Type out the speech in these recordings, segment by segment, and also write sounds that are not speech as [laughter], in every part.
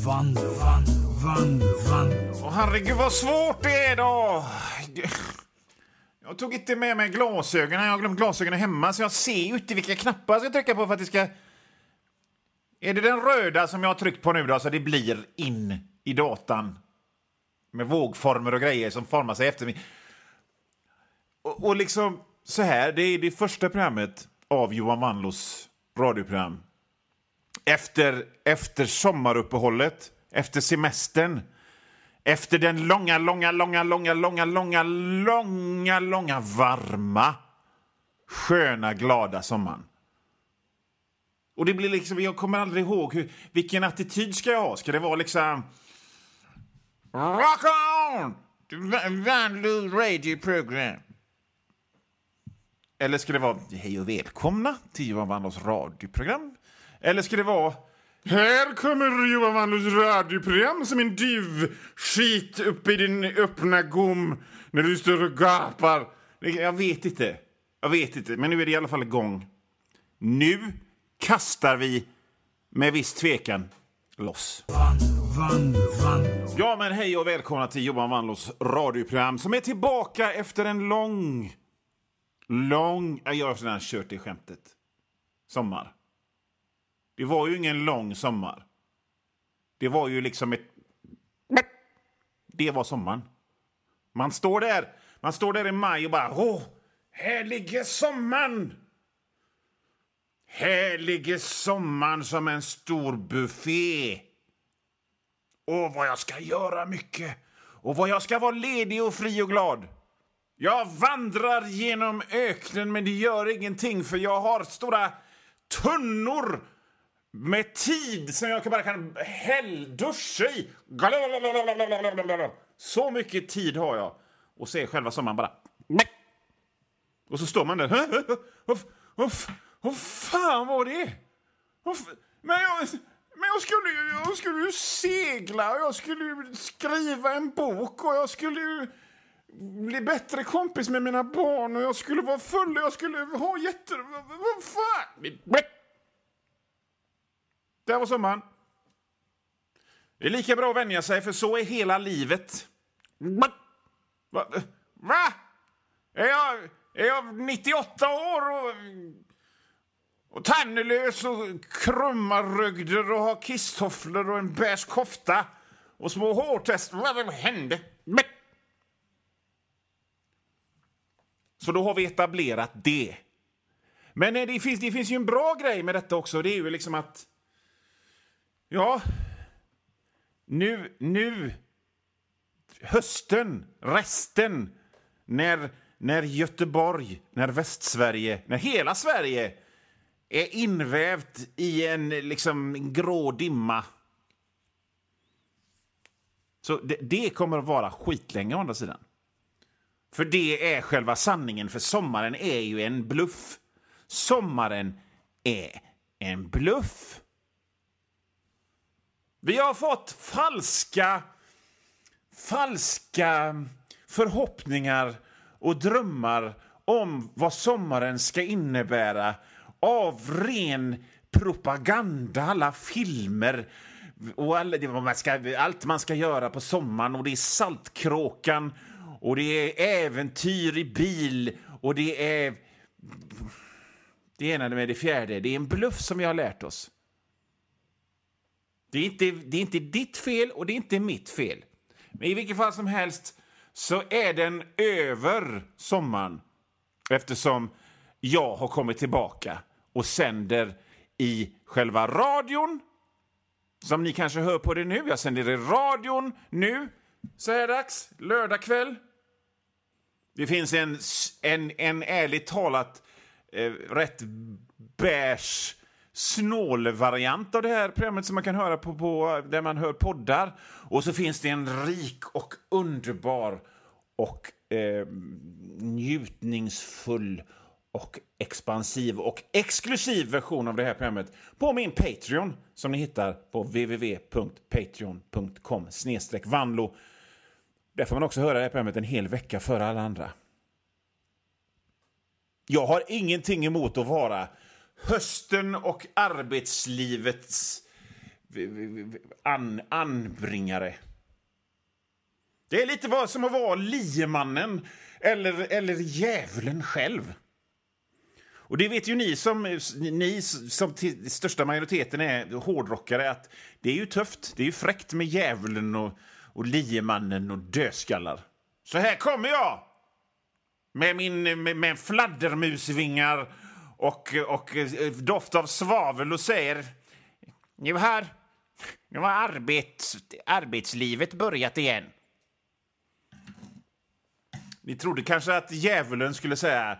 Vanlo, Vanlo, Vanlo, Vanlo. Åh, herregud vad svårt det är då! Jag tog inte med mig glasögonen. Jag har glömt glasögonen hemma så jag ser ju inte vilka knappar jag ska trycka på för att det ska... Är det den röda som jag har tryckt på nu då så det blir in i datan? Med vågformer och grejer som formar sig efter mig. Och, och liksom så här, det är det första programmet av Johan Wanlos radioprogram. Efter, efter sommaruppehållet, efter semestern efter den långa, långa, långa, långa, långa, långa, långa, långa varma, sköna, glada sommaren. Och det blir liksom, jag kommer aldrig ihåg hur, vilken attityd ska jag ha. Ska det vara liksom... Rock on! Vanlig radioprogram. Eller ska det vara hej och välkomna till Johan Wandlås radioprogram? Eller ska det vara här kommer Johan Wanlås radioprogram som en duvskit uppe i din öppna gom när du står och gapar. Jag vet inte. Jag vet inte, men nu är det i alla fall igång. Nu kastar vi med viss tvekan loss. Ja, men hej och välkomna till Johan Wanlås radioprogram som är tillbaka efter en lång, lång... ja, Jag har redan kört det skämtet. Sommar. Det var ju ingen lång sommar. Det var ju liksom ett... Det var sommaren. Man står där, man står där i maj och bara... Åh, här ligger sommaren! Här ligger sommaren som en stor buffé. Åh, vad jag ska göra mycket! Och vad jag ska vara ledig och fri och glad. Jag vandrar genom öknen, men det gör ingenting för jag har stora tunnor med tid som jag bara kan hällduscha i. Så mycket tid har jag. Och så är själva sommaren bara... Och så står man där. Vad fan var det? Men jag, men jag skulle ju jag skulle ju segla och jag skulle ju skriva en bok och jag skulle ju bli bättre kompis med mina barn och jag skulle vara full och jag skulle ha jätte... Vad fan? Där var summan. Det är lika bra att vänja sig, för så är hela livet. Va? Va? Är, jag, är jag 98 år och, och tandlös och krummarögder och har kisstofflor och en beige kofta och små hårtest? Vad hände? Så då har vi etablerat det. Men eh, det finns, det finns ju en bra grej med detta också. Det är ju liksom att Ja, nu, nu, hösten, resten, när, när Göteborg, när Västsverige, när hela Sverige är invävt i en liksom grå dimma. Så det, det kommer att vara skitlänge å andra sidan. För det är själva sanningen, för sommaren är ju en bluff. Sommaren är en bluff. Vi har fått falska, falska förhoppningar och drömmar om vad sommaren ska innebära av ren propaganda, alla filmer och man ska, allt man ska göra på sommaren. Och Det är Saltkråkan, och det är äventyr i bil och det är det ena med det fjärde. Det är en bluff som vi har lärt oss. Det är, inte, det är inte ditt fel och det är inte mitt fel. Men i vilket fall som helst så är den över sommaren eftersom jag har kommit tillbaka och sänder i själva radion. Som ni kanske hör på det nu. Jag sänder i radion nu, så här dags, lördag kväll. Det finns en, en, en ärligt talat eh, rätt beige snålvariant av det här programmet som man kan höra på, på där man hör poddar. Och så finns det en rik och underbar och eh, njutningsfull och expansiv och exklusiv version av det här programmet på min Patreon som ni hittar på www.patreon.com vanlo. Där får man också höra det här programmet en hel vecka före alla andra. Jag har ingenting emot att vara hösten och arbetslivets an, anbringare. Det är lite vad som att vara liemannen eller, eller djävulen själv. Och det vet ju ni som, ni som till största majoriteten är hårdrockare att det är ju tufft. Det är ju fräckt med djävulen och, och liemannen och dödskallar. Så här kommer jag! Med min med, med fladdermusvingar och, och eh, doft av svavel och säger... Nu har, nu har arbets, arbetslivet börjat igen. Ni trodde kanske att djävulen skulle säga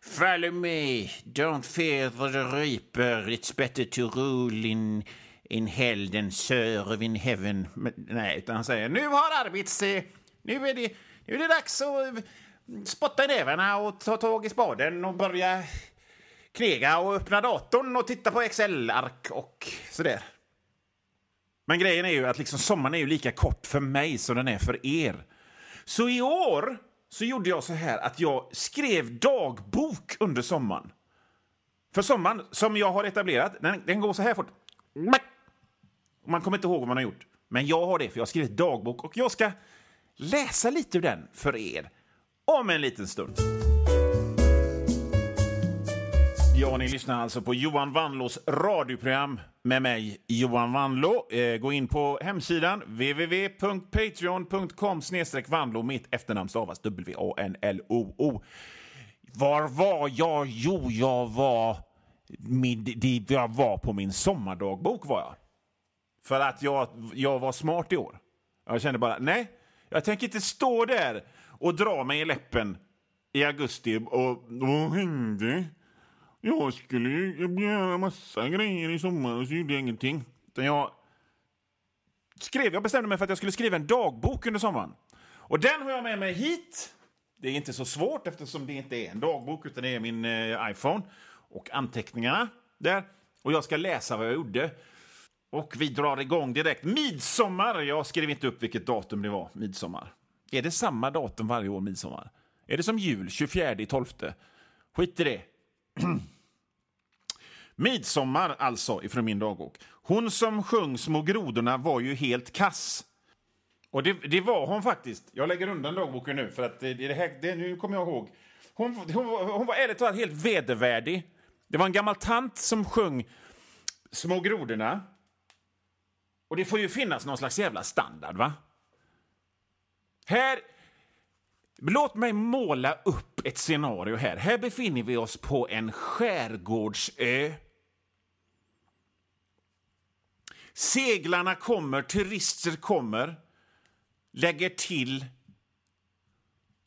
Follow me, don't fear the reaper, it's better to rule in, in hell than serve in heaven. Men, nej, utan han säger nu har arbets... Eh, nu är det, nu är det dags att eh, spotta i nävarna och ta tag i spaden och börja knega och öppna datorn och titta på Excel-ark och sådär. Men grejen är ju att liksom sommaren är ju lika kort för mig som den är för er. Så i år så gjorde jag så här att jag skrev dagbok under sommaren. För sommaren, som jag har etablerat, den, den går så här fort. Man kommer inte ihåg vad man har gjort. Men jag har det, för jag har skrivit dagbok och jag ska läsa lite ur den för er om en liten stund. Ja, ni lyssnar alltså på Johan Wanlås radioprogram med mig, Johan Wanlå. Eh, gå in på hemsidan www.patreon.com Vanlo. Mitt efternamn stavas W-A-N-L-O-O. Var var jag? Jo, jag var, min, jag var på min sommardagbok. var jag. För att jag, jag var smart i år. Jag kände bara, nej, jag tänker inte stå där och dra mig i läppen i augusti och vad hände? Jag skulle ju göra massa grejer i sommar och så gjorde jag ingenting. Utan jag skrev, jag bestämde mig för att jag skulle skriva en dagbok under sommaren. Och den har jag med mig hit. Det är inte så svårt eftersom det inte är en dagbok utan det är min eh, iPhone och anteckningarna där. Och jag ska läsa vad jag gjorde. Och vi drar igång direkt. Midsommar! Jag skrev inte upp vilket datum det var, midsommar. Är det samma datum varje år, midsommar? Är det som jul, 24 12? Skit i det. [clears throat] Midsommar alltså, ifrån min dagbok. Hon som sjöng Små grodorna var ju helt kass. Och det, det var hon faktiskt. Jag lägger undan dagboken nu, för att det, det här, det, nu kommer jag ihåg. Hon, hon, hon var ärligt talat helt vedervärdig. Det var en gammal tant som sjöng Små grodorna. Och det får ju finnas någon slags jävla standard, va? Här... Låt mig måla upp ett scenario här. Här befinner vi oss på en skärgårdsö. Seglarna kommer, turister kommer, lägger till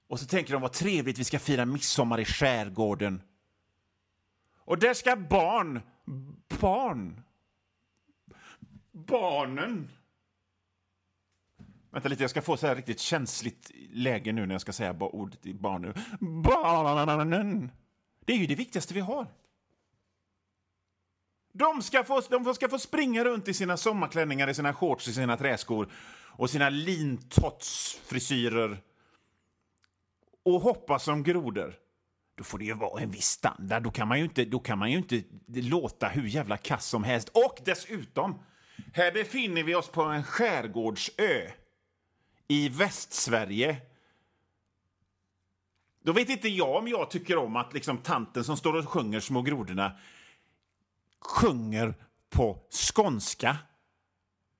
och så tänker de vad trevligt vi ska fira midsommar i skärgården. Och där ska barn, barn, barnen Vänta lite, jag ska få så här riktigt känsligt läge nu när jag ska säga ordet i barn. Barnen! Det är ju det viktigaste vi har. De ska, få, de ska få springa runt i sina sommarklänningar, i sina shorts, i sina träskor och sina lintottsfrisyrer och hoppa som grodor. Då får det ju vara en viss standard. Då kan man ju inte, då kan man ju inte låta hur jävla kass som helst. Och dessutom, här befinner vi oss på en skärgårdsö i Västsverige då vet inte jag om jag tycker om att liksom tanten som står och sjunger Små grodorna sjunger på skånska.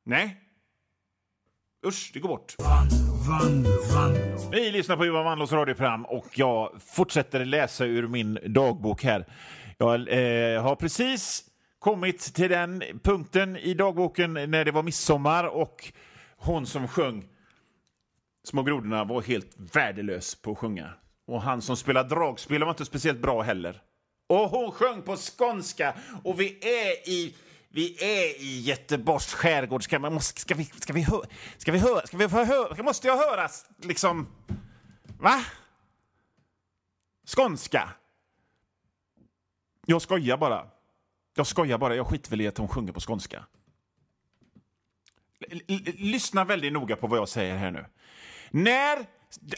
Nej. Usch, det går bort. Vi lyssnar på Johan Wandlås radioprogram och jag fortsätter läsa ur min dagbok här. Jag eh, har precis kommit till den punkten i dagboken när det var midsommar och hon som sjöng Små grodorna var helt värdelös på att sjunga. Och han som spelade dragspel var inte speciellt bra heller. Och hon sjöng på skånska och vi är i vi är i Göteborgs skärgård. Ska, man måste, ska, vi, ska vi höra? Ska vi höra? Ska vi få höra? Måste jag höras? Liksom... Va? Skånska? Jag skojar bara. Jag skojar bara. Jag skiter väl i att hon sjunger på skånska. L lyssna väldigt noga på vad jag säger här nu. När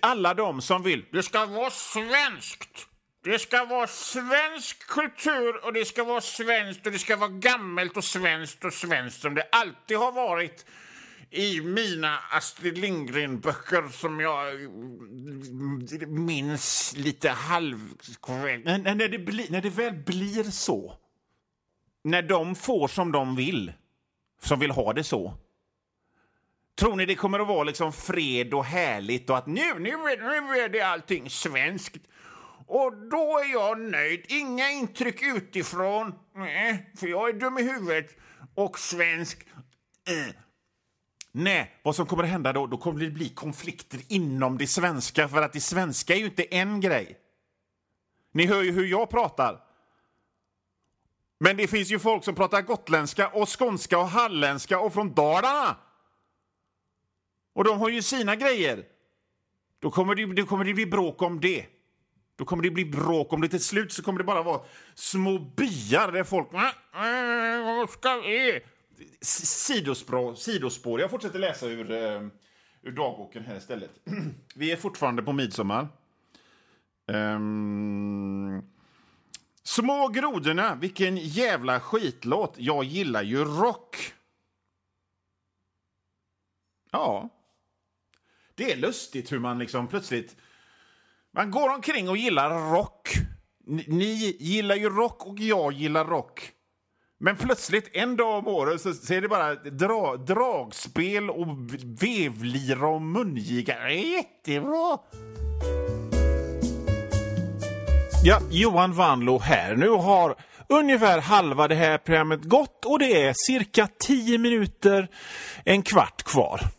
alla de som vill det ska vara svenskt Det ska vara svensk kultur och det ska vara svenskt och det ska vara gammalt och svenskt och svenskt som det alltid har varit i mina Astrid Lindgren-böcker som jag mm, minns lite halvkorrekt. När, när det, bli, när det väl blir så, När de får som de vill, som vill ha det så. Tror ni det kommer att vara liksom fred och härligt och att nu, nu, är- nu är det allting svenskt? Och då är jag nöjd. Inga intryck utifrån, nej, för jag är dum i huvudet. Och svensk. Äh. nej, vad som kommer att hända då, då kommer det bli konflikter inom det svenska, för att det svenska är ju inte en grej. Ni hör ju hur jag pratar. Men det finns ju folk som pratar gotländska och skånska och halländska och från Dalarna. Och de har ju sina grejer. Då kommer det, då kommer det bli bråk om det. Då kommer det bli bråk om det. Till slut så kommer det bara vara små byar där folk... Äh, äh, vad ska vi? Sidospår, sidospår. Jag fortsätter läsa ur, eh, ur dagboken här istället. [clears throat] Vi är fortfarande på midsommar. Um... Små grodorna, vilken jävla skitlåt. Jag gillar ju rock. Ja. Det är lustigt hur man liksom plötsligt... Man går omkring och gillar rock. Ni, ni gillar ju rock och jag gillar rock. Men plötsligt en dag om året så, så är det bara dra, dragspel och vevlira och mungiga. Det är jättebra! Ja, Johan Vanlo här. Nu har ungefär halva det här programmet gått och det är cirka 10 minuter, en kvart kvar.